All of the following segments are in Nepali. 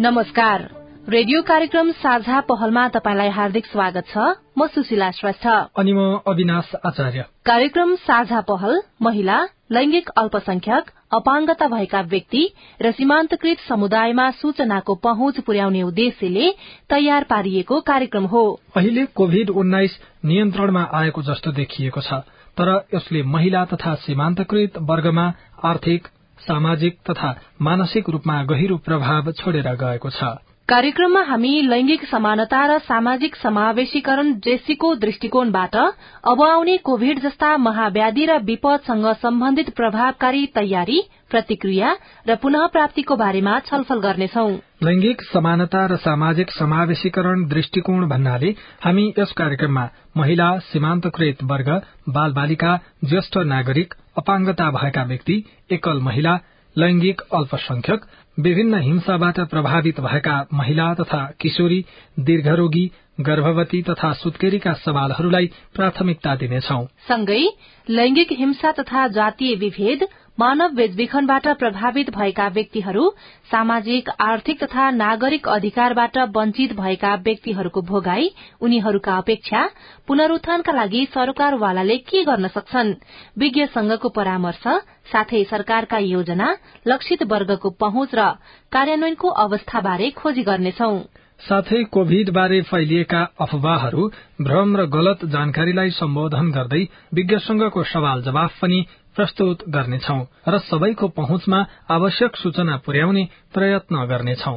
नमस्कार। रेडियो कार्यक्रम साझा पहलमा तपाईँलाई हार्दिक स्वागत छ। म सुशीला श्रेष्ठ। अनि म अविनाश आचार्य। कार्यक्रम साझा पहल महिला लैंगिक अल्पसंख्यक अपाङ्गता भएका व्यक्ति र सीमान्तकृत समुदायमा सूचनाको पहुँच पुर्याउने उद्देश्यले तयार पारिएको कार्यक्रम हो। अहिले कोविड उन्नाइस नियन्त्रणमा आएको जस्तो देखिएको छ तर यसले महिला तथा सीमान्तकृत वर्गमा आर्थिक सामाजिक तथा मानसिक रूपमा गहिरो प्रभाव छोडेर गएको छ। कार्यक्रममा हामी लैंगिक समानता र सामाजिक समावेशीकरण जेसीको दृष्टिकोणबाट अब आउने कोविड जस्ता महाव्याधि र विपदसँग सम्बन्धित प्रभावकारी तयारी प्रतिक्रिया र पुनः प्राप्तिको बारेमा छलफल गर्नेछौ। लैंगिक समानता र सामाजिक समावेशीकरण दृष्टिकोण भन्नाले हामी यस कार्यक्रममा महिला सीमान्तकृत वर्ग बाल बालिका ज्येष्ठ नागरिक अपाङ्गता भएका व्यक्ति एकल महिला लैंगिक अल्पसंख्यक विभिन्न हिंसाबाट प्रभावित भएका महिला तथा किशोरी दीर्घरोगी गर्भवती तथा सुत्केरीका सवालहरूलाई प्राथमिकता दिनेछौ। सँगै लैंगिक हिंसा तथा जातीय विभेद मानव बेचबिखनबाट प्रभावित भएका व्यक्तिहरू सामाजिक आर्थिक तथा नागरिक अधिकारबाट वञ्चित भएका व्यक्तिहरूको भोगाई उनीहरूका अपेक्षा पुनरूत्थानका लागि सरकारवालाले के गर्न सक्छन्? विज्ञ संघको परामर्श साथै सरकारका योजना लक्षित वर्गको पहुँच र कार्यान्वयनको अवस्थाबारे खोजी गर्नेछौ। साथै कोविड बारे फैलिएका अफवाहहरू भ्रम र गलत जानकारीलाई सम्बोधन गर्दै विज्ञ संघको सवाल जवाफ पनि प्रस्तुत गर्नेछौ र सबैको पहुँचमा आवश्यक सूचना पुर्याउने प्रयत्न गर्नेछौ।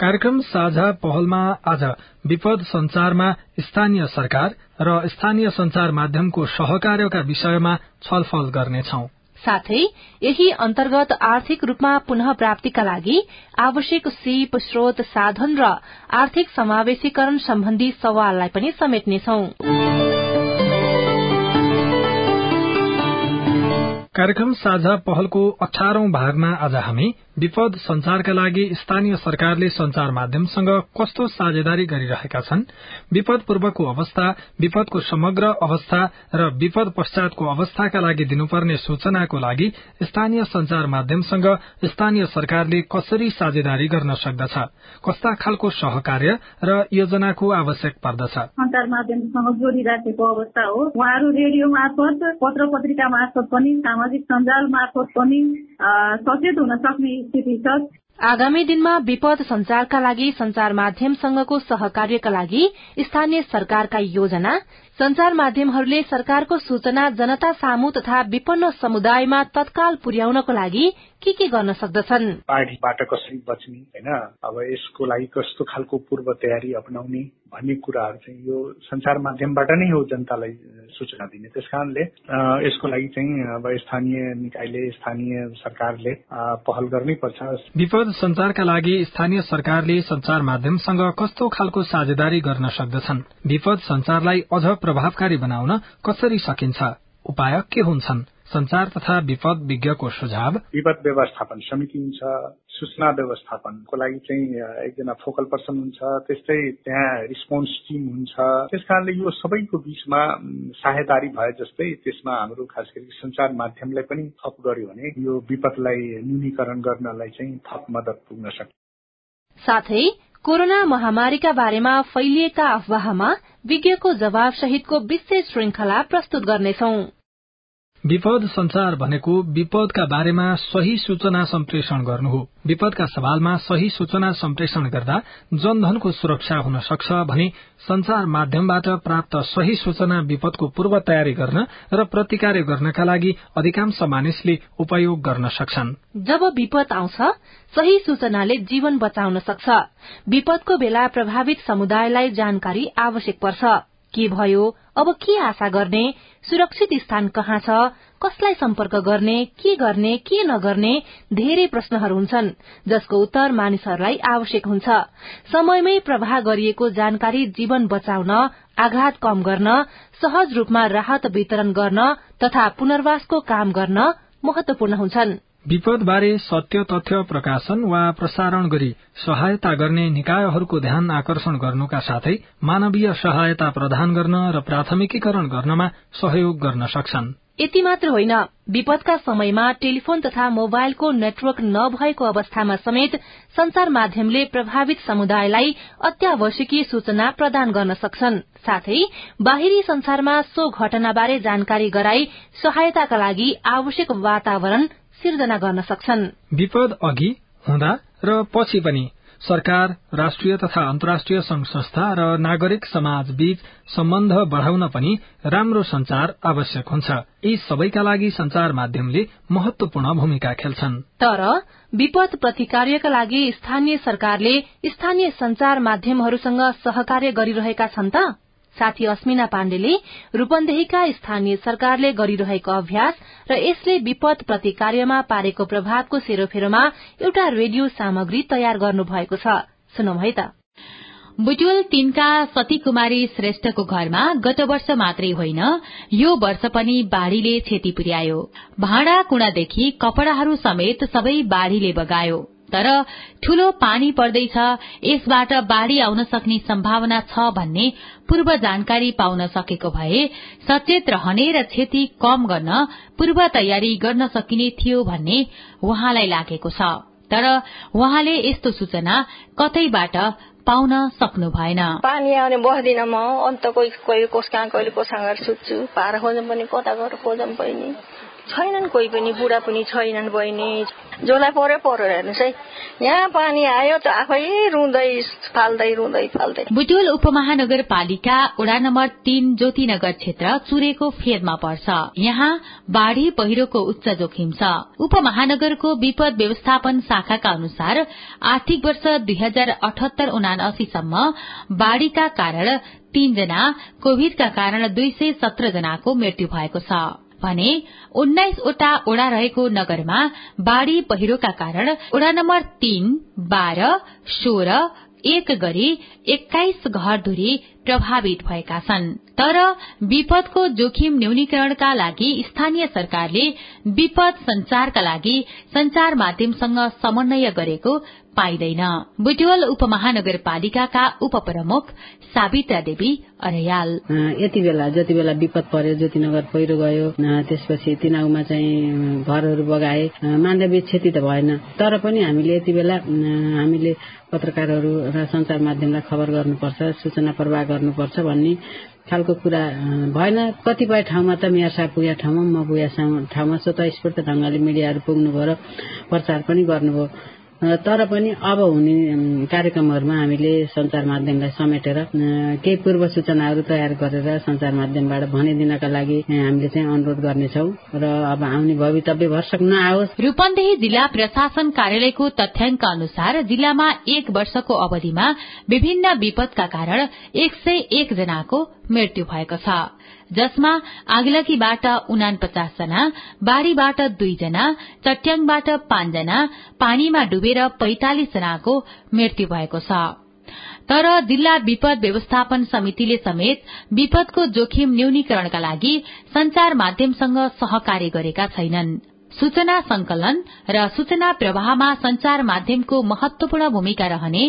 कार्यक्रम साझा पहलमा आज विपद संचारमा स्थानीय सरकार र स्थानीय संचार माध्यमको सहकार्यका विषयमा छलफल गर्नेछौ। साथै यही अन्तर्गत आर्थिक रूपमा पुनः प्राप्तिका लागि आवश्यक सीप स्रोत साधन र आर्थिक समावेशीकरण सम्बन्धी सवाललाई पनि समेट्नेछौं। कार्यक्रम साझा पहलको अठारौं भागमा आज हामी विपद संचारका लागि स्थानीय सरकारले संचार माध्यमसँग कस्तो साझेदारी गरिरहेका छन्? विपद पूर्वको अवस्था विपदको समग्र अवस्था र विपद पश्चातको अवस्थाका लागि दिनुपर्ने सूचनाको लागि स्थानीय संचार माध्यमसँग स्थानीय सरकारले कसरी साझेदारी गर्न सक्दछ? कस्ता खालको सहकार्य र योजनाको आवश्यक पर्दछ? संचार माध्यमसँग जोडिराखेको अवस्था हो। उहाँहरू रेडियो मार्फत पत्र पत्रिका मार्फत पनि सामाजिक सञ्जाल मार्फत पनि सचेत हुन सक्ने स्थिति छ। आगामी दिनमा विपद संचारका लागि संचार माध्यमसँगको सहकार्यका लागि स्थानीय सरकारका योजना संचार माध्यमहरूले सरकारको सूचना जनता सामु तथा विपन्न समुदायमा तत्काल पुर्याउनको लागि के के गर्न सक्दछन्? बाढ़ीबाट कसरी बच्ने होइन? अब यसको लागि कस्तो खालको पूर्व तयारी अपनाउने भन्ने कुराहरू चाहिँ यो संचार माध्यमबाट नै हो जनतालाई सूचना दिने। त्यस कारणले यसको लागि चाहिँ अब स्थानीय निकायले स्थानीय सरकारले पहल गर्नै पर्छ। विपद संचारका लागि स्थानीय सरकारले संचार माध्यमसँग कस्तो खालको साझेदारी गर्न सक्दछन्? विपद संचारलाई अझ प्रभावकारी बनाउन कसरी सकिन्छ? उपाय के हुन्छन्? संचार तथा विपद विज्ञको सुझाव। विपद व्यवस्थापन समिति हुन्छ सूचना व्यवस्थापनको लागि चाहिँ एकजना फोकल पर्सन हुन्छ त्यस्तै त्यहाँ रिस्पोन्स टिम हुन्छ। त्यस कारणले यो सबैको बीचमा साझेदारी भए जस्तै त्यसमा हाम्रो खास गरी संचार माध्यमलाई पनि थप गर्यो भने यो विपदलाई न्यूनीकरण गर्नलाई चाहिँ थप मदत पुग्न सक्छ। साथै कोरोना महामारीका बारेमा फैलिएका अफवाहमा विज्ञको जवाब सहितको विशेष श्रृंखला प्रस्तुत गर्नेछौं। विपद संचार भनेको विपदका बारेमा सही सूचना सम्प्रेषण गर्नु हो। विपदका सवालमा सही सूचना सम्प्रेषण गर्दा जनधनको सुरक्षा हुन सक्छ भने संचार माध्यमबाट प्राप्त सही सूचना विपदको पूर्व तयारी गर्न र प्रतिकार गर्नका लागि अधिकांश मानिसले उपयोग गर्न सक्छन्। जब विपद आउँछ सही सूचनाले जीवन बचाउन सक्छ। विपदको बेला प्रभावित समुदायलाई जानकारी आवश्यक पर्छ। के भयो? अब के आशा गर्ने? सुरक्षित स्थान कहाँ छ? कसलाई सम्पर्क गर्ने? के गर्ने? के नगर्ने? धेरै प्रश्नहरू हुन्छन् जसको उत्तर मानिसहरूलाई आवश्यक हुन्छ। समयमै प्रवाह गरिएको जानकारी जीवन बचाउन आघात कम गर्न सहज रूपमा राहत वितरण गर्न तथा पुनर्वासको काम गर्न महत्वपूर्ण हुन्छन्। विपदबारे सत्य तथ्य प्रकाशन वा प्रसारण गरी सहायता गर्ने निकायहरूको ध्यान आकर्षण गर्नुका साथै मानवीय सहायता प्रदान गर्न र प्राथमिकीकरण गर्नमा सहयोग गर्न सक्छन्। यति मात्र होइन विपदका समयमा टेलिफोन तथा मोबाइलको नेटवर्क नभएको अवस्थामा समेत संचार माध्यमले प्रभावित समुदायलाई अत्यावश्यकीय सूचना प्रदान गर्न सक्छन्। साथै बाहिरी संसारमा सो घटनाबारे जानकारी गराई सहायताका लागि आवश्यक वातावरण सिर्जना गर्न सक्छन्। विपद अघि हुँदा र पछि पनि सरकार राष्ट्रिय तथा अन्तर्राष्ट्रिय संघ संस्था र नागरिक समाज बीच सम्बन्ध बढ़ाउन पनि राम्रो संचार आवश्यक हुन्छ। यी सबैका लागि संचार माध्यमले महत्वपूर्ण भूमिका खेल्छन्। तर विपद प्रतिकार्यका लागि स्थानीय सरकारले स्थानीय संचार माध्यमहरूसँग सहकार्य गरिरहेका छन् त? साथी अस्मिना पाण्डेले रूपन्देहीका स्थानीय सरकारले गरिरहेको अभ्यास र यसले विपद प्रतिकार्यमा पारेको प्रभावको सेरोफेरोमा एउटा रेडियो सामग्री तयार गर्नुभएको छ। सुनौ है त। बुटुल तीनका सती कुमारी श्रेष्ठको घरमा गत वर्ष मात्रै होइन यो वर्ष पनि बाढ़ीले क्षति पुर्यायो। भाँडा कुँडादेखि कपड़ाहरू समेत सबै बाढ़ीले बगायो। तर ठूलो पानी पर्दैछ यसबाट बाढ़ी आउन सक्ने सम्भावना छ भन्ने पूर्व जानकारी पाउन सकेको भए सचेत रहने र क्षति कम गर्न पूर्व तयारी गर्न सकिने थियो भन्ने उहाँलाई लागेको छ। तर उहाँले यस्तो सूचना कतैबाट पाउन सक्नु भएन। पानी आउने बस्दिन म अन्त कोही कोही कहाँ कहिले कोसँग सुत्छु पार खोजौँ पनि कता गएर खोजौँ पनि। छैनन् कोही पनि बुढा पनि छैनन् बहिनी। जसलाई पर्यो पर्यो हेर्नुहोस् है। यहाँ पानी आयो त आफै रुँदै फाल्दै रुँदै फाल्दै। बुटोल उपमहानगरपालिका वडा नम्बर तीन ज्योतिनगर क्षेत्र चुरेको फेदमा पर्छ। यहाँ बाढ़ी पहिरोको उच्च जोखिम छ। उपमहानगरको विपद व्यवस्थापन शाखाका अनुसार आर्थिक वर्ष दुई हजार अठहत्तर उनासीसम्म बाढ़ीका कारण तीनजना कोविडका कारण दुई सय सत्र जनाको मृत्यु भएको छ। भने उन्नाइसवटा ओडा रहेको नगरमा बाढ़ी पहिरोका कारण ओडा नम्बर तीन बाह्र सोह्र एक गरी एक्काइस घरधुरी प्रभावित भएका छन्। तर विपदको जोखिम न्यूनीकरणका लागि स्थानीय सरकारले विपद संचारका लागि संचार माध्यमसँग समन्वय गरेको पाइँदैन। बुटवल उपमहानगरपालिकाका उपप्रमुख सावित्रा देवी अरयाल यति बेला जति बेला विपद पर्यो ज्योतिनगर पहिरो गयो त्यसपछि तिनाउमा चाहिँ घरहरू बगाए। मानवीय क्षति त भएन। तर पनि हामीले यति बेला हामीले पत्रकारहरू र संचार माध्यमलाई खबर गर्नुपर्छ सूचना प्रवाह गर्नुपर्छ भन्ने खालको कुरा भएन। कतिपय ठाउँमा त मेयर साहब पुगेका ठाउँमा म पुगेका ठाउँमा स्वतस्फूर्त ढंगले मिडियाहरू पुग्नुभयो र प्रचार पनि गर्नुभयो। तर पनि अब हुने कार्यक्रमहरूमा हामीले संचार माध्यमलाई समेटेर केही पूर्व सूचनाहरू तयार गरेर संचार माध्यमबाट भनिदिनका लागि हामीले चाहिँ अनुरोध गर्नेछौ। र अब आउने भवितव्य भर्सक नआओस्। रूपन्देही जिल्ला प्रशासन कार्यालयको तथ्याङ्क अनुसार जिल्लामा एक वर्षको अवधिमा विभिन्न विपदका कारण एक सय एक जनाको मृत्यु भएको छ। जसमा आगलगीबाट उनापचास जना बाढ़ीबाट दुईजना चट्याङबाट पाँचजना पानीमा डुबेर पैंतालिस जनाको मृत्यु भएको छ। तर जिल्ला विपद व्यवस्थापन समितिले समेत विपदको जोखिम न्यूनीकरणका लागि संचार माध्यमसँग सहकार्य गरेका छैनन्। सूचना संकलन र सूचना प्रवाहमा संचार माध्यमको महत्वपूर्ण भूमिका रहने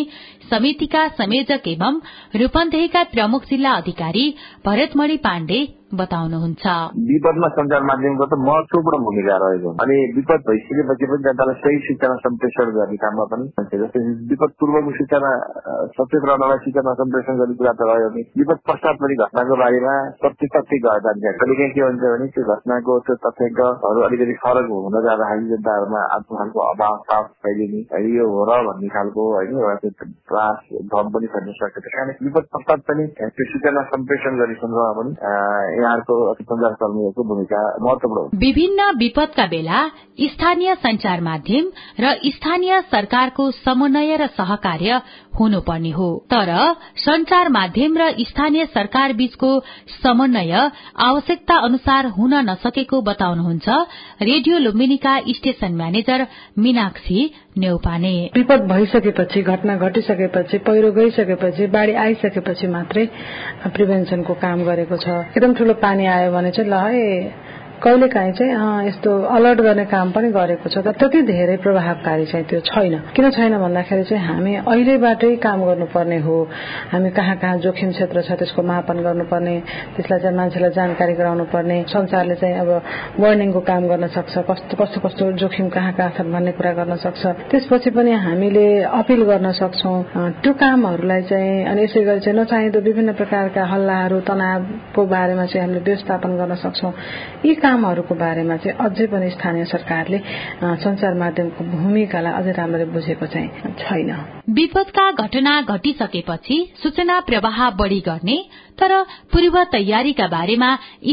समितिका संयोजक एवं रूपन्देहीका प्रमुख जिल्ला अधिकारी भरतमणि पाण्डे बताउनुहुन्छ। विपदमा संचार माध्यमको त महत्वपूर्ण भूमिका रहेको अनि विपद भइसकेपछि पनि जनतालाई सही सूचना सम्प्रेषण गर्ने काममा पनि जस्तै विपद पूर्वको सूचना सचेत रहनलाई सूचना सम्प्रेषण गर्ने कुरा त रह्यो भने विपद पश्चात पनि घटनाको बारेमा सत्य तथ्य जान्छ कहिले काहीँ के हुन्छ भने त्यो घटनाको त्यो तथ्याङ्कहरू अलिकति फरक हुन जाँदाखेरि जनताहरूमा आफ्नो खालको अभाव ताप फैलिने यो हो र भन्ने खालको होइन त्रास भ्रम पनि फैल्न सक्छ त्यस कारण विपद पश्चात पनि त्यो सूचना सम्प्रेषण गर्ने सन्दर्भमा पनि यहाँहरूको सञ्चार कर्मीहरूको भूमिका महत्वपूर्ण विभिन्न विपदका बेला स्थानीय संचार माध्यम र स्थानीय सरकारको समन्वय र सहकार्य हुनुपर्ने हो। तर संचार माध्यम र स्थानीय सरकार बीचको समन्वय आवश्यकता अनुसार हुन नसकेको बताउनुहुन्छ रेडियो लुम्बिनीका स्टेशन म्यानेजर मीनाक्षी नेउपाने। विपद भइसकेपछि घटना घटिसकेपछि पहिरो गइसकेपछि बाढ़ी आइसकेपछि मात्रै प्रिभेन्सनको काम गरेको छ। एकदम ठूलो पानी आयो भने चाहिँ ल है कहिले काहीँ चाहिँ यस्तो अलर्ट गर्ने काम पनि गरेको छ। तर त्यति धेरै प्रभावकारी चाहिँ त्यो छैन। किन छैन भन्दाखेरि चाहिँ हामी अहिलेबाटै काम गर्नुपर्ने हो। हामी कहाँ कहाँ जोखिम क्षेत्र छ त्यसको मापन गर्नुपर्ने त्यसलाई चाहिँ मान्छेलाई जानकारी गराउनु पर्ने संसारले चाहिँ अब वार्निङको काम गर्न सक्छ कस्तो कस्तो कस्तो जोखिम कहाँ कहाँ छन् भन्ने कुरा गर्न सक्छ। त्यसपछि पनि हामीले अपिल गर्न सक्छौ। त्यो कामहरूलाई चाहिँ अनि यसै गरी चाहिँ नचाहिँदो विभिन्न प्रकारका हल्लाहरू तनावको बारेमा चाहिँ हामीले व्यवस्थापन गर्न सक्छौ। यी कामहरूको बारेमा चाहिँ अझै पनि स्थानीय सरकारले संचार माध्यमको भूमिकालाई अझै राम्ररी बुझेको चाहिँ छैन। विपदका घटना घटिसकेपछि सूचना प्रवाह बढ़ी गर्ने तर पूर्व तयारीका बारेमा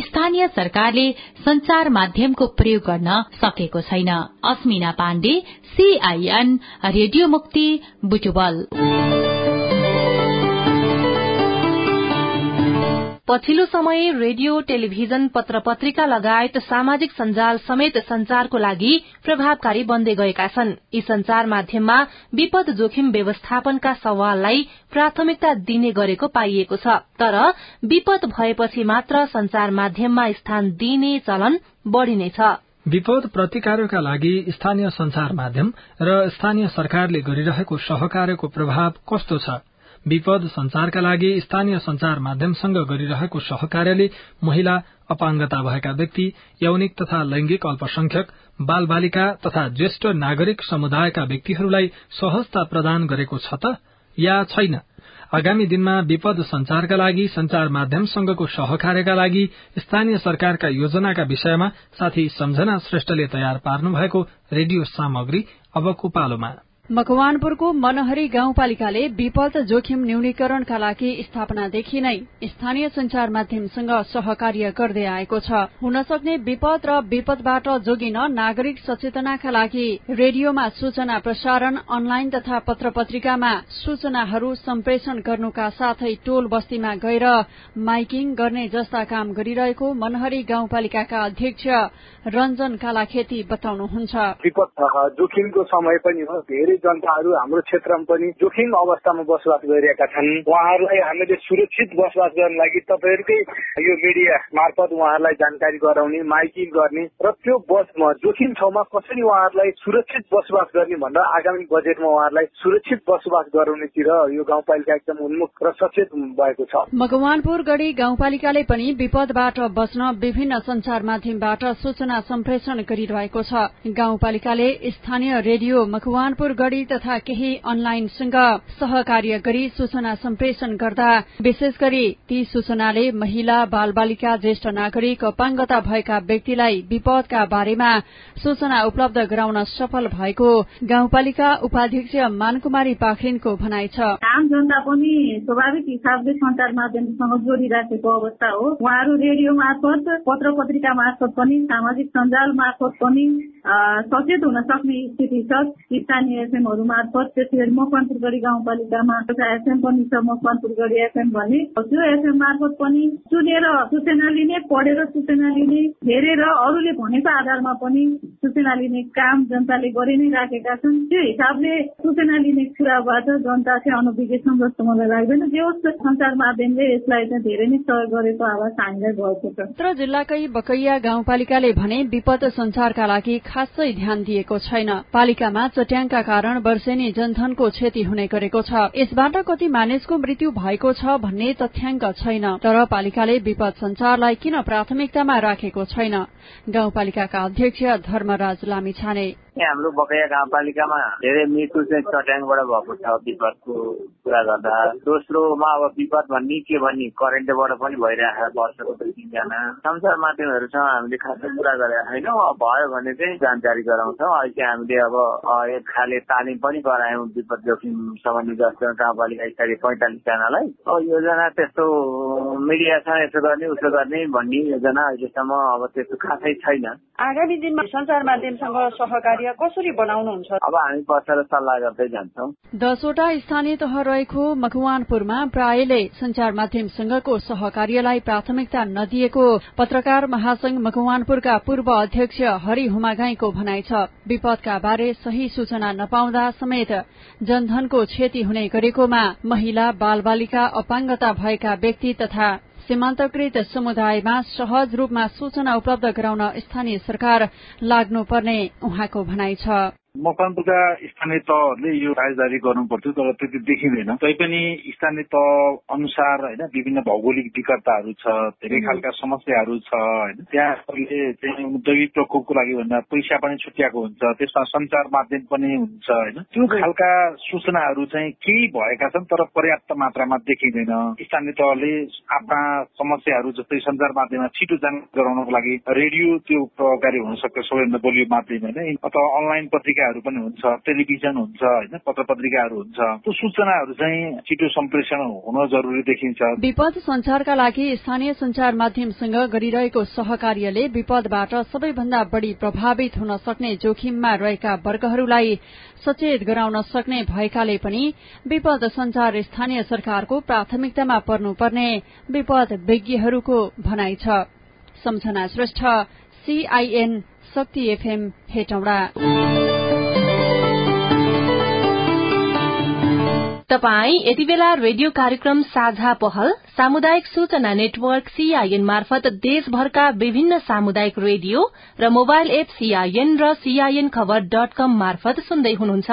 स्थानीय सरकारले संचार माध्यमको प्रयोग गर्न सकेको छैन। अस्मिना पाण्डे सीआईएन रेडियो मुक्ति बुटुबल पछिल्लो समय रेडियो टेलिभिजन पत्र पत्रिका लगायत सामाजिक सञ्जाल समेत संचारको लागि प्रभावकारी बन्दै गएका छन्। यी संचार माध्यममा विपद जोखिम व्यवस्थापनका सवाललाई प्राथमिकता दिने गरेको पाइएको छ। तर विपद भएपछि मात्र संचार माध्यममा स्थान दिइने चलन बढ़ी नै छ। विपद प्रतिकारका लागि स्थानीय संचार माध्यम र स्थानीय सरकारले गरिरहेको सहकार्यको प्रभाव कस्तो छ? विपद संचारका लागि स्थानीय संचार माध्यमसँग गरिरहेको सहकार्यले महिला अपाङ्गता भएका व्यक्ति यौनिक तथा लैंगिक अल्पसंख्यक बाल बालिका तथा ज्येष्ठ नागरिक समुदायका व्यक्तिहरूलाई सहजता प्रदान गरेको छ त? या छैन? आगामी दिनमा विपद संचारका लागि संचार माध्यमसँगको सहकार्यका लागि स्थानीय सरकारका योजनाका विषयमा साथी सम्झना श्रेष्ठले तयार पार्नु भएको रेडियो सामग्री अबको पालोमा। मकवानपुरको मनहरी गाउँपालिकाले विपद जोखिम न्यूनीकरणका लागि स्थापनादेखि नै स्थानीय संचार माध्यमसँग सहकार्य गर्दै आएको छ। हुन सक्ने विपद र विपदबाट जोगिन नागरिक सचेतनाका लागि रेडियोमा सूचना प्रसारण अनलाइन तथा पत्र पत्रिकामा सूचनाहरू सम्प्रेषण गर्नुका साथै टोल बस्तीमा गएर माइकिङ गर्ने जस्ता काम गरिरहेको मनहरी गाउँपालिकाका अध्यक्ष रञ्जन कालाखेती बताउनुहुन्छ। धेरै जनताहरू हाम्रो क्षेत्रमा पनि जोखिम अवस्थामा बसोबास गरिरहेका छन्। उहाँहरूलाई हामीले सुरक्षित बसोबास गर्न लागि तपाईँहरूकै यो मिडिया मार्फत उहाँहरूलाई जानकारी गराउने माइकिङ गर्ने र त्यो बसमा जोखिम ठाउँमा कसरी उहाँहरूलाई सुरक्षित बसोबास गर्ने भनेर आगामी बजेटमा उहाँहरूलाई सुरक्षित बसोबास गराउनेतिर यो गाउँपालिका एकदम उन्मुख र सचेत भएको छ। मकवानपुर गढी गाउँपालिकाले पनि विपदबाट बच्न विभिन्न संचार माध्यमबाट सूचना सम्प्रेषण गरिरहेको छ। गाउँपालिकाले स्थानीय रेडियो मकवानपुर गढ़ी तथा केही अनलाइनसँग सहकार्य गरी सूचना सम्प्रेषण गर्दा विशेष गरी ती सूचनाले महिला बाल बालिका ज्येष्ठ नागरिक अपाङ्गता भएका व्यक्तिलाई विपदका बारेमा सूचना उपलब्ध गराउन सफल भएको गाउँपालिका उपाध्यक्ष मानकुमारी पाखरिनको भनाइ छ। आम जनता पनि स्वाभाविक हिसाबले संचार माध्यमसँग जोडिराखेको अवस्था हो। उहाँहरू रेडियो मार्फत पत्र पत्रिका मार्फत पनि सामाजिक सञ्जाल मार्फत पनि सचेत हुन सक्ने स्थिति छ। स्थानीय एफएमहरू मार्फत त्यसै गरी मकवानपुरगढी गाउँपालिकामा एउटा एफएम पनि छ मकवानपुरगढी एफएम भन्ने। त्यो एफएम मार्फत पनि सुनेर सूचना लिने पढेर सूचना लिने हेरेर अरूले भनेको आधारमा पनि सूचना लिने काम जनताले गरि नै राखेका छन्। त्यो हिसाबले सूचना लिने कुराबाट जनता चाहिँ अनभिज्ञ छन् जस्तो मलाई लाग्दैन। होस् संचार माध्यमले यसलाई चाहिँ धेरै नै सहयोग गरेको आवाज हामीलाई भएको छ। उत्तर जिल्लाकै बकैया गाउँपालिकाले भने विपद संचारका लागि खासै ध्यान दिएको छैन। पालिकामा चट्याङका कारण वर्षेनी जनधनको क्षति हुने गरेको छ। यसबाट कति मानिसको मृत्यु भएको छ भन्ने तथ्याङ्क छैन तर पालिकाले विपद संचारलाई किन प्राथमिकतामा राखेको छैन? गाउँपालिकाका अध्यक्ष धर्मराज लामिछाने। यहाँ हाम्रो बकैया गाउँपालिकामा धेरै मृत्यु चाहिँ चट्याङबाट भएको छ विपदको कुरा गर्दा। दोस्रोमा अब विपद भन्ने के भन्ने करेन्टबाट पनि भइरहेको छ वर्षको दुई तिनजना संसार माध्यमहरूसँग हामीले खासै कुरा गरेका छैनौँ। अब भयो भने चाहिँ जानकारी गराउँछौँ। अहिले चाहिँ हामीले अब एक खाले तालिम पनि गरायौँ विपद जोखिम सम्बन्धी जस्तो गाउँपालिका स्तरीय पैँतालिसजनालाई। योजना त्यस्तो मिडियासँग यसो गर्ने उसो गर्ने भन्ने योजना अहिलेसम्म अब त्यस्तो खासै छैन। आगामी दिनमा सञ्चार माध्यमसँग सहकार्य कसरी बनाउनुहुन्छ? अब हामी बसेर सल्लाह गर्दै जान्छौँ। दसवटा स्थानीय तह रहेको मकवानपुरमा प्रायले सञ्चार माध्यमसँगको सहकार्यलाई प्राथमिकता नदिएको पत्रकार महासंघ मकवानपुरका पूर्व अध्यक्ष हरि हुमागाईको भनाइ छ। विपदका बारे सही सूचना नपाउँदा समेत जनधनको क्षति हुने गरेकोमा महिला बाल बालिका अपाङ्गता भएका व्यक्ति तथा सीमान्तकृत समुदायमा सहज रूपमा सूचना उपलब्ध गराउन स्थानीय सरकार लाग्नुपर्ने उहाँको भनाइ छ। मकवानपुरका स्थानीय तहहरूले यो साझेदारी गर्नु पर्थ्यो तर त्यति देखिँदैन। तैपनि स्थानीय तह अनुसार होइन विभिन्न भौगोलिक विकटताहरू छ धेरै खालका समस्याहरू छ होइन। त्यहाँहरूले चाहिँ दैविक प्रकोपको लागि भन्दा पैसा पनि छुट्याएको हुन्छ त्यसमा सञ्चार माध्यम पनि हुन्छ होइन। त्यो खालका सूचनाहरू चाहिँ केही भएका छन् तर पर्याप्त मात्रामा देखिँदैन। स्थानीय तहले आफ्ना समस्याहरू जस्तै सञ्चार माध्यममा छिटो जानकारी गराउनको लागि रेडियो त्यो प्रभावकारी हुन सक्छ सबैभन्दा बलियो माध्यम होइन अथवा अनलाइन पत्रिका पत्रिकाहरू पनि हुन्छ टेलिभिजन हुन्छ होइन पत्र पत्रिकाहरू हुन्छ। त्यो सूचनाहरू चाहिँ छिटो सम्प्रेषण हुन जरुरी देखिन्छ। विपद संचारका लागि स्थानीय संचार माध्यमसँग गरिरहेको सहकार्यले विपदबाट सबैभन्दा बढ़ी प्रभावित हुन सक्ने जोखिममा रहेका वर्गहरूलाई सचेत गराउन सक्ने भएकाले पनि विपद संचार स्थानीय सरकारको प्राथमिकतामा पर्नुपर्ने विपद विज्ञहरूको भनाइ छ। Samjhana Shrestha CIN Shakti FM Hetauda. तपाई यति बेला रेडियो कार्यक्रम साझा पहल सामुदायिक सूचना नेटवर्क सीआईएन मार्फत देशभरका विभिन्न सामुदायिक रेडियो र मोबाइल एप सीआईएन र सीआईएन खबर डट कम मार्फत सुन्दै हुनुहुन्छ।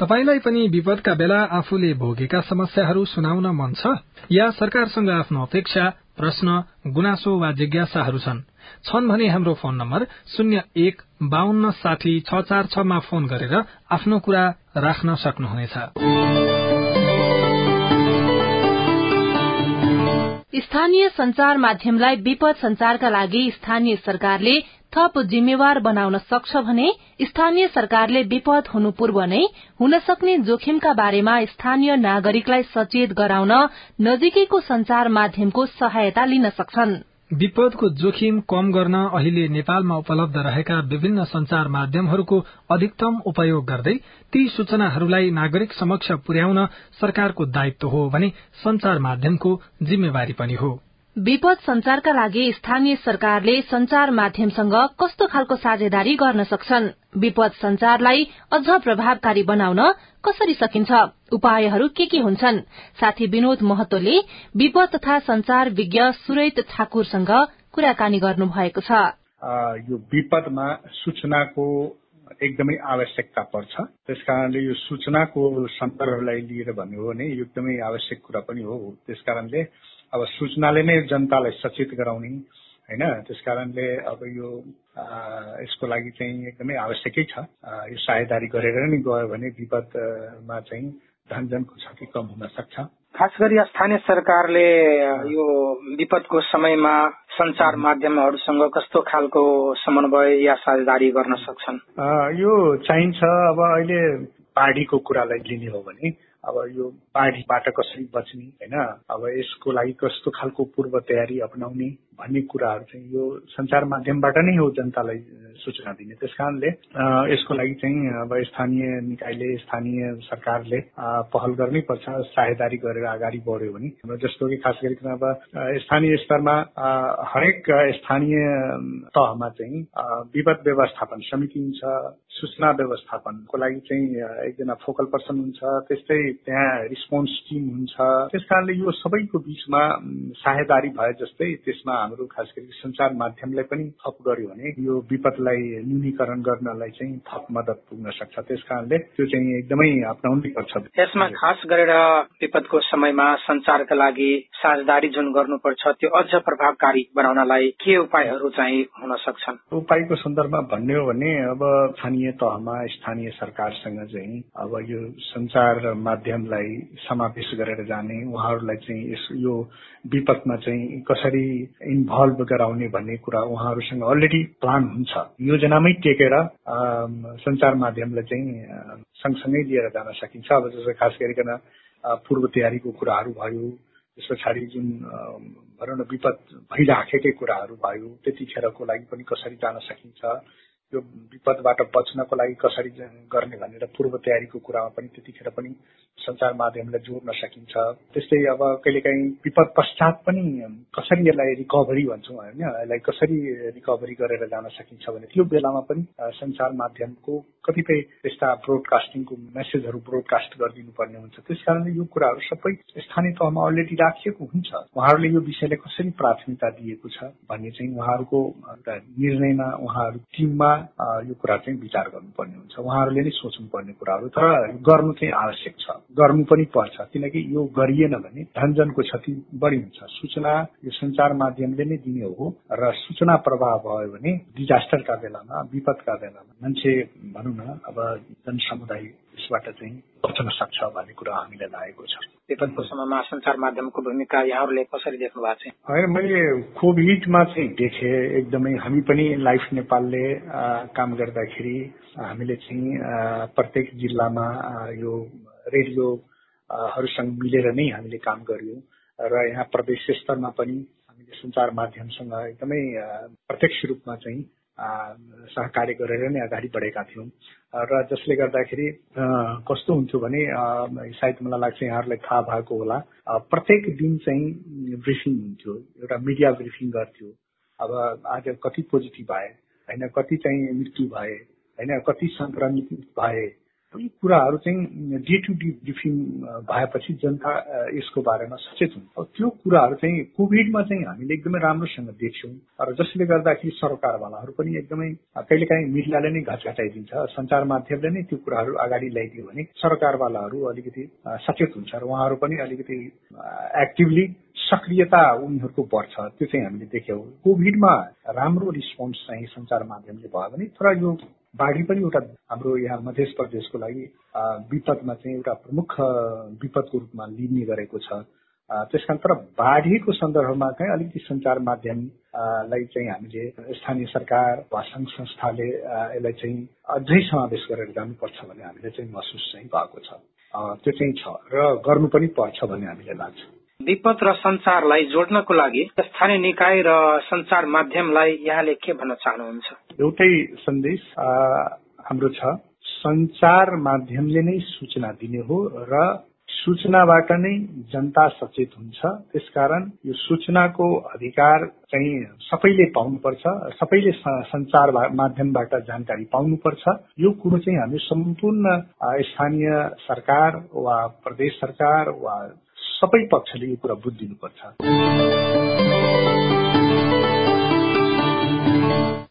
तपाईलाई पनि विपदका बेला आफूले भोगेका समस्याहरू सुनाउन मन छ? या सरकारसँग आफ्नो अपेक्षा प्रश्न गुनासो वा जिज्ञासाहरू छन्? छन् भने हाम्रो फोन नम्बर शून्य एक बाहन्न साठी छ चार छमा फोन गरेर आफ्नो कुरा राख्न सक्नुहुनेछ। स्थानीय संचार माध्यमलाई विपद संचारका लागि स्थानीय सरकारले थप जिम्मेवार बनाउन सक्छ भने स्थानीय सरकारले विपद हुनु पूर्व नै हुन सक्ने जोखिमका बारेमा स्थानीय नागरिकलाई सचेत गराउन नजिकैको संचार माध्यमको सहायता लिन सक्छन्। विपदको जोखिम कम गर्न अहिले नेपालमा उपलब्ध रहेका विभिन्न संचार माध्यमहरूको अधिकतम उपयोग गर्दै ती सूचनाहरूलाई नागरिक समक्ष पुर्याउन सरकारको दायित्व हो भने संचार माध्यमको जिम्मेवारी पनि हो। विपद संचारका लागि स्थानीय सरकारले संचार माध्यमसँग कस्तो खालको साझेदारी गर्न सक्छन्? विपद संचारलाई अझ प्रभावकारी बनाउन कसरी सकिन्छ? उपायहरू के के हुन्छन्? साथी विनोद महतोले विपद तथा संचार विज्ञ सुरैत ठाकुरसँग कुराकानी गर्नु भएको छ यो विपदमा सूचनाको एकदमै आवश्यकता पर्छ। त्यस कारणले यो सूचनाको सन्दर्भलाई लिएर भन्यो भने यो एकदमै आवश्यक कुरा पनि हो। त्यस कारणले अब सूचनाले नै जनतालाई सचेत गराउने होइन? त्यस कारणले अब यो यसको लागि चाहिँ एकदमै आवश्यकै छ। यो साझेदारी गरेर नै गयो भने विपदमा चाहिँ धनजनको क्षति कम हुन सक्छ। खास गरी स्थानीय सरकारले यो विपदको समयमा संचार माध्यमहरूसँग कस्तो खालको समन्वय या साझेदारी गर्न सक्छन्? यो चाहिन्छ अब अहिले बाढीको कुरालाई लिने हो भने अब यो बाढीबाट कसरी बच्ने होइन? अब यसको लागि कस्तो खालको पूर्व तयारी अप्नाउने भन्ने कुराहरू चाहिँ यो संचार माध्यमबाट नै हो जनतालाई सूचना दिने। त्यस कारणले यसको लागि चाहिँ अब स्थानीय निकायले स्थानीय सरकारले पहल गर्नै पर्छ साझेदारी गरेर अगाडि बढ्यो भने। जस्तो कि खास गरिकन अब स्थानीय स्तरमा हरेक स्थानीय तहमा चाहिँ विपद व्यवस्थापन समिति हुन्छ सूचना व्यवस्थापनको लागि चाहिँ एकजना फोकल पर्सन हुन्छ त्यस्तै त्यहाँ रिस्पोन्स टिम हुन्छ। त्यस कारणले यो सबैको बिचमा साझेदारी भए जस्तै त्यसमा हाम्रो खास गरी सञ्चार माध्यमलाई पनि थप गर्यो भने यो विपदलाई न्यूनीकरण गर्नलाई चाहिँ थप मद्दत पुग्न सक्छ। त्यस कारणले त्यो चाहिँ एकदमै अप्नाउनै पर्छ यसमा खास गरेर विपदको समयमा सञ्चारका लागि साझेदारी जुन गर्नुपर्छ त्यो अझ प्रभावकारी बनाउनलाई के उपायहरू चाहिँ हुन सक्छन्? उपायको सन्दर्भमा भन्ने हो भने अब स्थानीय तहमा स्थानीय सरकारसँग चाहिँ अब यो सञ्चार माध्यमलाई समावेश गरेर जाने उहाँहरूलाई चाहिँ यस यो विपदमा चाहिँ कसरी इन्भल्भ गराउने भन्ने कुरा उहाँहरूसँग अलरेडी प्लान हुन्छ। योजनामै टेकेर सञ्चार माध्यमलाई चाहिँ सँगसँगै लिएर जान सकिन्छ। अब जस्तो खास गरिकन पूर्व तयारीको कुराहरू भयो त्यस पछाडि जुन भनौँ न विपद भइराखेकै कुराहरू भयो त्यतिखेरको लागि पनि कसरी जान सकिन्छ यो विपदबाट बच्नको लागि कसरी गर्ने भनेर पूर्व तयारीको कुरामा पनि त्यतिखेर पनि सञ्चार माध्यमलाई जोड्न सकिन्छ। त्यस्तै अब कहिलेकाहीँ विपद पश्चात पनि कसरी यसलाई रिकभरी भन्छौँ होइन? यसलाई कसरी रिकभरी गरेर जान सकिन्छ भने त्यो बेलामा पनि सञ्चार माध्यमको कतिपय यस्ता ब्रोडकास्टिङको मेसेजहरू ब्रोडकास्ट गरिदिनु पर्ने हुन्छ। त्यस कारणले यो कुराहरू सबै स्थानीय तहमा अलरेडी राखिएको हुन्छ। उहाँहरूले यो विषयलाई कसरी प्राथमिकता दिएको छ भन्ने चाहिँ उहाँहरूको निर्णयमा उहाँहरू टिममा यो कुरा चाहिँ विचार गर्नुपर्ने हुन्छ। उहाँहरूले नै सोच्नु पर्ने कुराहरू तर गर्नु चाहिँ आवश्यक छ। गर्नु पनि पर्छ किनकि यो गरिएन भने धनजनको क्षति बढी हुन्छ। सूचना यो सञ्चार माध्यमले नै दिने हो र सूचना प्रवाह भयो भने डिजास्टरका बेलामा विपदका बेलामा मान्छे भनौँ न अब जनसमुदाय यसबाट चाहिँ बच्न सक्छ भन्ने कुरा हामीलाई लागेको छ। विपदको समयमा सञ्चार माध्यमको भूमिका यहाँहरूले कसरी देख्नु भएको छ? होइन मैले कोभिडमा चाहिँ देखेँ। एकदमै हामी पनि लाइफ नेपालले काम गर्दाखेरि हामीले चाहिँ प्रत्येक जिल्लामा यो रेडियोहरूसँग मिलेर नै हामीले काम गर्यौँ। र यहाँ प्रदेश स्तरमा पनि हामीले सञ्चार माध्यमसँग एकदमै प्रत्यक्ष रूपमा चाहिँ सहकार्य गरेर नै अगाडि बढेका थियौँ। र जसले गर्दाखेरि कस्तो हुन्थ्यो भने सायद मलाई लाग्छ यहाँहरूलाई थाहा भएको होला। प्रत्येक दिन चाहिँ ब्रिफिङ हुन्थ्यो एउटा मिडिया ब्रिफिङ गर्थ्यो। अब आज कति पोजिटिभ भए होइन कति चाहिँ मृत्यु भए होइन कति सङ्क्रमित भए यी कुराहरू चाहिँ डे टु डे ब्रिफिङ भएपछि जनता यसको बारेमा सचेत हुन्छ त्यो कुराहरू चाहिँ कोभिडमा चाहिँ हामीले एकदमै राम्रोसँग देख्यौँ। र जसले गर्दाखेरि सरकारवालाहरू पनि एकदमै कहिलेकाहीँ मिडियाले नै घचघचाइदिन्छ सञ्चार माध्यमले नै त्यो कुराहरू अगाडि ल्याइदियो भने सरकारवालाहरू अलिकति सचेत हुन्छ। र उहाँहरू पनि अलिकति एक्टिभली सक्रियता उनीहरूको बढ्छ त्यो चाहिँ हामीले देख्यौँ। कोभिडमा राम्रो रिस्पोन्स चाहिँ सञ्चार माध्यमले भयो भने तर यो बाढी पनि एउटा हाम्रो यहाँ मध्य प्रदेशको लागि विपदमा चाहिँ एउटा प्रमुख विपदको रूपमा लिने गरेको छ। त्यस कारण तर बाढीको सन्दर्भमा चाहिँ अलिकति सञ्चार माध्यमलाई चाहिँ हामीले स्थानीय सरकार वा सङ्घ संस्थाले यसलाई चाहिँ अझै समावेश गरेर जानुपर्छ भन्ने हामीले चाहिँ महसुस चाहिँ भएको छ। त्यो चाहिँ छ र गर्नु पनि पर्छ भन्ने हामीलाई लाग्छ। विपद र संचारलाई जोड्नको लागि स्थानीय निकाय र संचार माध्यमलाई यहाँले के भन्न चाहनुहुन्छ? एउटै सन्देश हाम्रो छ संचार माध्यमले नै सूचना दिने हो र सूचनाबाट नै जनता सचेत हुन्छ। त्यसकारण यो सूचनाको अधिकार चाहिँ सबैले पाउनुपर्छ सबैले संचार माध्यमबाट जानकारी पाउनुपर्छ। यो कुरो चाहिँ हामी सम्पूर्ण स्थानीय सरकार वा प्रदेश सरकार वा सबै पक्षले यो कुरा बुझिदिनुपर्छ।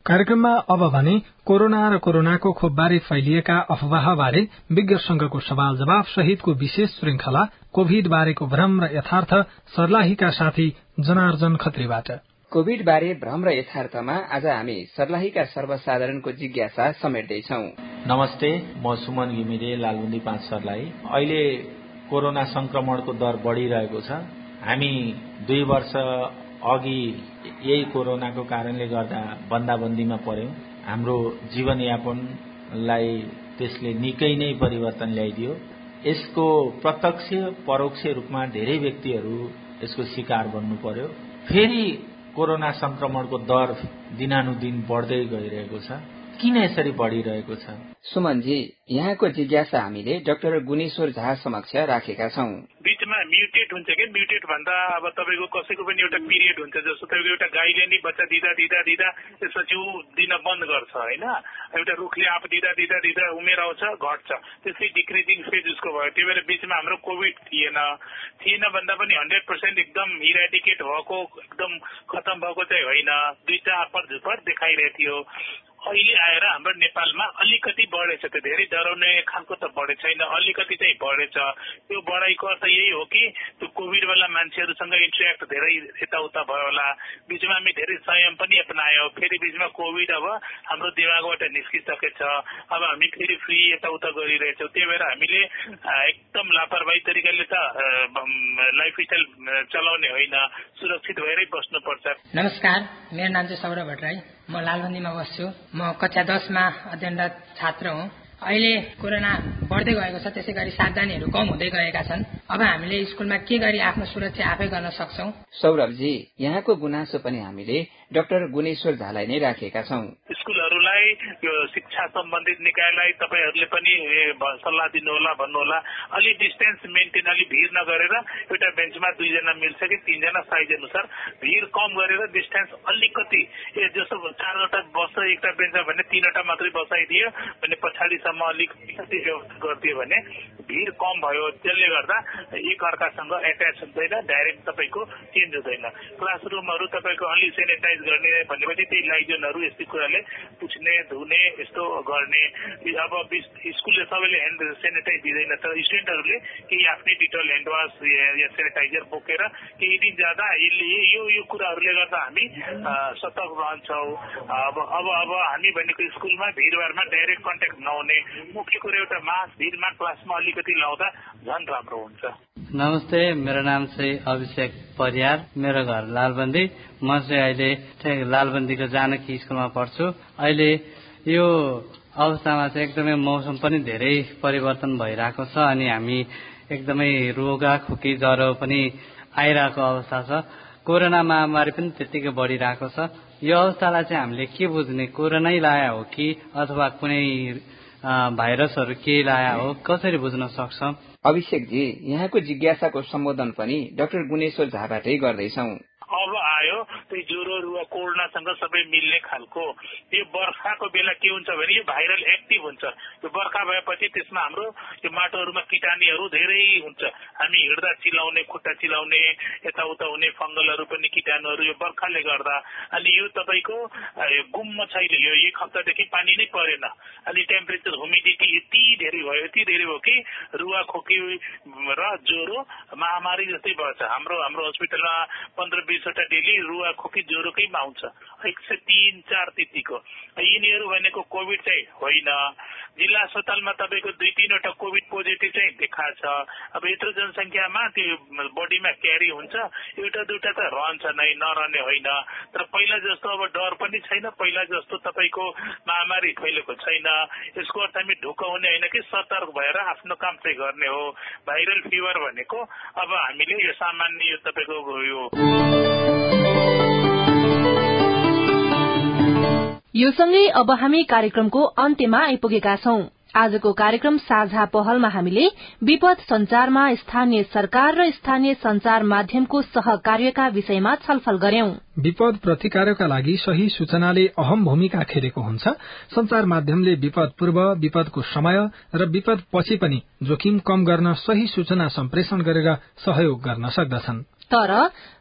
कार्यक्रममा अब भने कोरोना र कोरोनाको खोपबारे फैलिएका अफवाहबारे विज्ञ संघको सवाल जवाब सहितको विशेष श्रृंखला कोविड बारेको भ्रम र यथार्थ सर्लाहीका साथी जनार्जन खत्रीबाट। कोविड बारे भ्रम र यथार्थमा आज हामी सर्लाहीका सर्वसाधारणको जिज्ञासा समेट्दैछौ। नमस्ते म सुमन घिमिरे लालबुन्दी पाँच सर्लाही अहिले कोरोना संक्रमणको दर बढ़िरहेको छ। हामी दुई वर्ष अघि यही कोरोनाको कारणले गर्दा बन्दाबन्दीमा पर्यौं। हाम्रो जीवनयापनलाई त्यसले निकै नै परिवर्तन ल्याइदियो। यसको प्रत्यक्ष परोक्ष रूपमा धेरै व्यक्तिहरू यसको शिकार बन्नु पर्यो। फेरि कोरोना संक्रमणको दर दिनानुदिन बढ्दै गइरहेको छ। किन यसरी बढ़िरहेको छ? सुमनजी यहाँको जिज्ञासा हामीले डाक्टर गुणेश्वर झा समक्ष राखेका छौं। बिचमा म्युटेट हुन्छ कि? म्युटेट भन्दा अब तपाईँको कसैको पनि एउटा पिरियड हुन्छ जस्तो तपाईँको एउटा गाईले नै बच्चा दिँदा दिँदा दिँदा त्यसपछि ऊ दिन बन्द गर्छ होइन? एउटा रुखले आफ दिँदा दिँदा दिँदा उमेर आउँछ घट्छ। त्यसै डिक्रिजिङ फेज उसको भयो। त्यही भएर बिचमा हाम्रो कोभिड थिएन। थिएन भन्दा पनि हन्ड्रेड पर्सेन्ट एकदम इराडिकेट भएको एकदम खतम भएको चाहिँ होइन। दुईटा अप्पर झुपर देखाइरहेको थियो। अहिले आएर हाम्रो नेपालमा अलिकति बढेछ त्यो धेरै डराउने खालको त बढेको छैन अलिकति चाहिँ बढेछ। त्यो बढाइको अर्थ यही हो कि त्यो कोभिडवाला मान्छेहरूसँग इन्ट्रेक्ट धेरै यताउता भयो होला। बिचमा हामी धेरै संयम पनि अपनायो। फेरि बिचमा कोभिड अब हाम्रो दिमागबाट निस्किसकेछ। अब हामी फेरि फ्री यताउता गरिरहेछौँ। त्यही भएर हामीले एकदम लापरवाही तरिकाले त लाइफस्टाइल चलाउने होइन। सुरक्षित भएरै बस्नुपर्छ। नमस्कार मेरो नाम चाहिँ सौरभ भट्टराई। म लालबन्दीमा बस्छु। म कक्षा दसमा अध्ययनरत छात्र हुँ। अहिले कोरोना बढ्दै गएको छ त्यसै गरी सावधानीहरू कम हुँदै गएका छन्। अब हामीले स्कुलमा के गरी आफ्नो सुरक्षा आफै गर्न सक्छौ? सौरभजी यहाँको गुनासो पनि हामीले डाक्टर गुणेश्वर झालाई नै राखेका छौँ। स्कुलहरूलाई शिक्षा सम्बन्धित निकायलाई तपाईँहरूले पनि सल्लाह दिनुहोला भन्नुहोला। अलि डिस्टेन्स मेन्टेन अलि भिड नगरेर एउटा बेन्चमा दुईजना मिल्छ कि तिनजना साइज अनुसार भिड कम गरेर डिस्टेन्स अलिकति जस्तो चारवटा बस्छ एउटा बेन्चमा भने तीनवटा मात्रै बसाइदियो भने पछाडिसम्म अलिक व्यवस्था गरिदियो भने भिड कम भयो। त्यसले गर्दा एक अर्कासँग एट्याच हुँदैन डाइरेक्ट तपाईँको चेन्ज हुँदैन। क्लासरुमहरू तपाईँको अलि सेनिटाइज गर्ने भनेपछि त्यही लाइजनहरू यस्तै कुराले पुछ्ने धुने यस्तो गर्ने। अब स्कुलले सबैले ह्यान्ड सेनिटाइज दिँदैन तर स्टुडेन्टहरूले केही आफ्नै डिटल ह्यान्ड वास या सेनिटाइजर बोकेर केही दिन जाँदा यसले यो यो कुराहरूले गर्दा हामी सतर्क रहन्छौँ। अब अब अब हामी भनेको स्कुलमा भिडभाडमा डाइरेक्ट कन्ट्याक्ट नहुने। मुख्य कुरो एउटा मास भिडमा क्लासमा अलिकति लाउँदा झन् राम्रो हुन्छ। नमस्ते मेरो नाम चाहिँ अभिषेक परियार मेरो घर लालबन्दी। म चाहिँ अहिले लालबन्दीको जानकी स्कुलमा पढ्छु। अहिले यो अवस्थामा चाहिँ एकदमै मौसम पनि धेरै परिवर्तन भइरहेको छ अनि हामी एकदमै रोगा खोकी ज्वरो पनि आइरहेको अवस्था छ। कोरोना महामारी पनि त्यत्तिकै बढिरहेको छ। यो अवस्थालाई चाहिँ हामीले के बुझ्ने? कोरोनै लाया हो कि अथवा कुनै भाइरसहरू केही लाया हो? कसरी बुझ्न सक्छौँ? अभिषेकजी यहाँको जिज्ञासाको सम्बोधन पनि डाक्टर गुणेश्वर झाबाटै गर्दैछौ। अब आयो त्यो ज्वरो रुवा कोरोनासँग सबै मिल्ने खालको यो बर्खाको बेला के हुन्छ भने यो भाइरल एक्टिभ हुन्छ। यो बर्खा भएपछि त्यसमा हाम्रो यो माटोहरूमा किटाणीहरू धेरै हुन्छ। हामी हिँड्दा चिलाउने खुट्टा चिलाउने यताउता हुने फङ्गलहरू पनि किटाणुहरू यो बर्खाले गर्दा। अनि यो तपाईँको गुम्म छैन यो एक हप्तादेखि पानी नै परेन। अनि टेम्परेचर ह्युमिडिटी यति धेरै भयो यति धेरै भयो कि रुवा खोकी र ज्वरो महामारी जस्तै भएछ। हाम्रो हाम्रो हस्पिटलमा पन्ध्र बिसवटा डेली रुवा खोकी ज्वरोकैमा आउँछ एक सय तिन चार त्यतिको। यिनीहरू भनेको कोभिड चाहिँ होइन। जिल्ला अस्पतालमा तपाईँको दुई तिनवटा कोभिड पोजिटिभ चाहिँ देखा छ। अब यत्रो जनसङ्ख्यामा त्यो बडीमा क्यारी हुन्छ। एउटा दुइटा त रहन्छ नै नरहने होइन। तर पहिला जस्तो अब डर पनि छैन। पहिला जस्तो तपाईँको महामारी फैलेको छैन। यसको अर्थ हामी ढुक्क हुने होइन कि सतर्क भएर आफ्नो काम चाहिँ गर्ने हो। भाइरल फिभर भनेको अब हामीले यो सामान्य यो तपाईँको यो यो सँगै अब हामी कार्यक्रमको अन्त्यमा आइपुगेका छौं। आजको कार्यक्रम साझा पहलमा हामीले विपद संचारमा स्थानीय सरकार र स्थानीय संचार माध्यमको सहकार्यका विषयमा छलफल गर्यौं। विपद प्रतिकारका लागि सही सूचनाले अहम भूमिका खेलेको हुन्छ। संचार माध्यमले विपद पूर्व विपदको समय र विपद पछि पनि जोखिम कम गर्न सही सूचना सम्प्रेषण गरेर सहयोग गर्न सक्दछन्। तर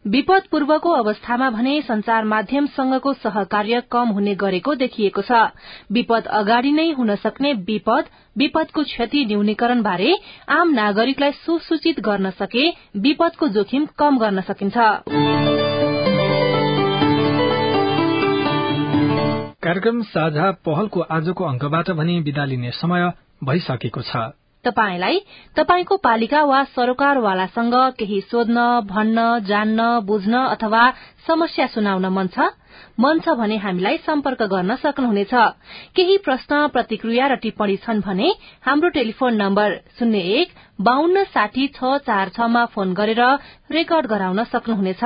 विपद पूर्वको अवस्थामा भने संचार माध्यमसँगको सहकार्य कम हुने गरेको देखिएको छ। विपद अगाडि नै हुन सक्ने विपद विपदको क्षति न्यूनीकरण बारे आम नागरिकलाई सुसूचित गर्न सके विपदको जोखिम कम गर्न सकिन्छ। कार्यक्रम साझा पहलको आजको अंकबाट भने विदा लिने समय भइसकेको छ। तपाईलाई तपाईको पालिका वा सरोकारवालासँग केही सोध्न भन्न जान्न बुझ्न अथवा समस्या सुनाउन मन छ? मन छ भने हामीलाई सम्पर्क गर्न सक्नुहुनेछ। केही प्रश्न प्रतिक्रिया र टिप्पणी छन् भने हाम्रो टेलिफोन नम्बर शून्य एक बान्न साठी छ चार छमा फोन गरेर रेकर्ड गराउन सक्नुहुनेछ।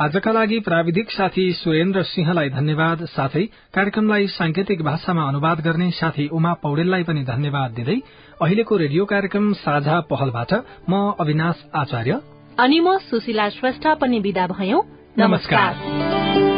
आजका लागि प्राविधिक साथी सुरेन्द्र सिंहलाई धन्यवाद। साथै कार्यक्रमलाई सांकेतिक भाषामा अनुवाद गर्ने साथी उमा पौडेललाई पनि धन्यवाद दिँदै अहिलेको रेडियो कार्यक्रम साझा पहलबाट म अविनाश आचार्य। अनि म सुशीला श्रेष्ठ पनि विदा भयौ। नमस्कार।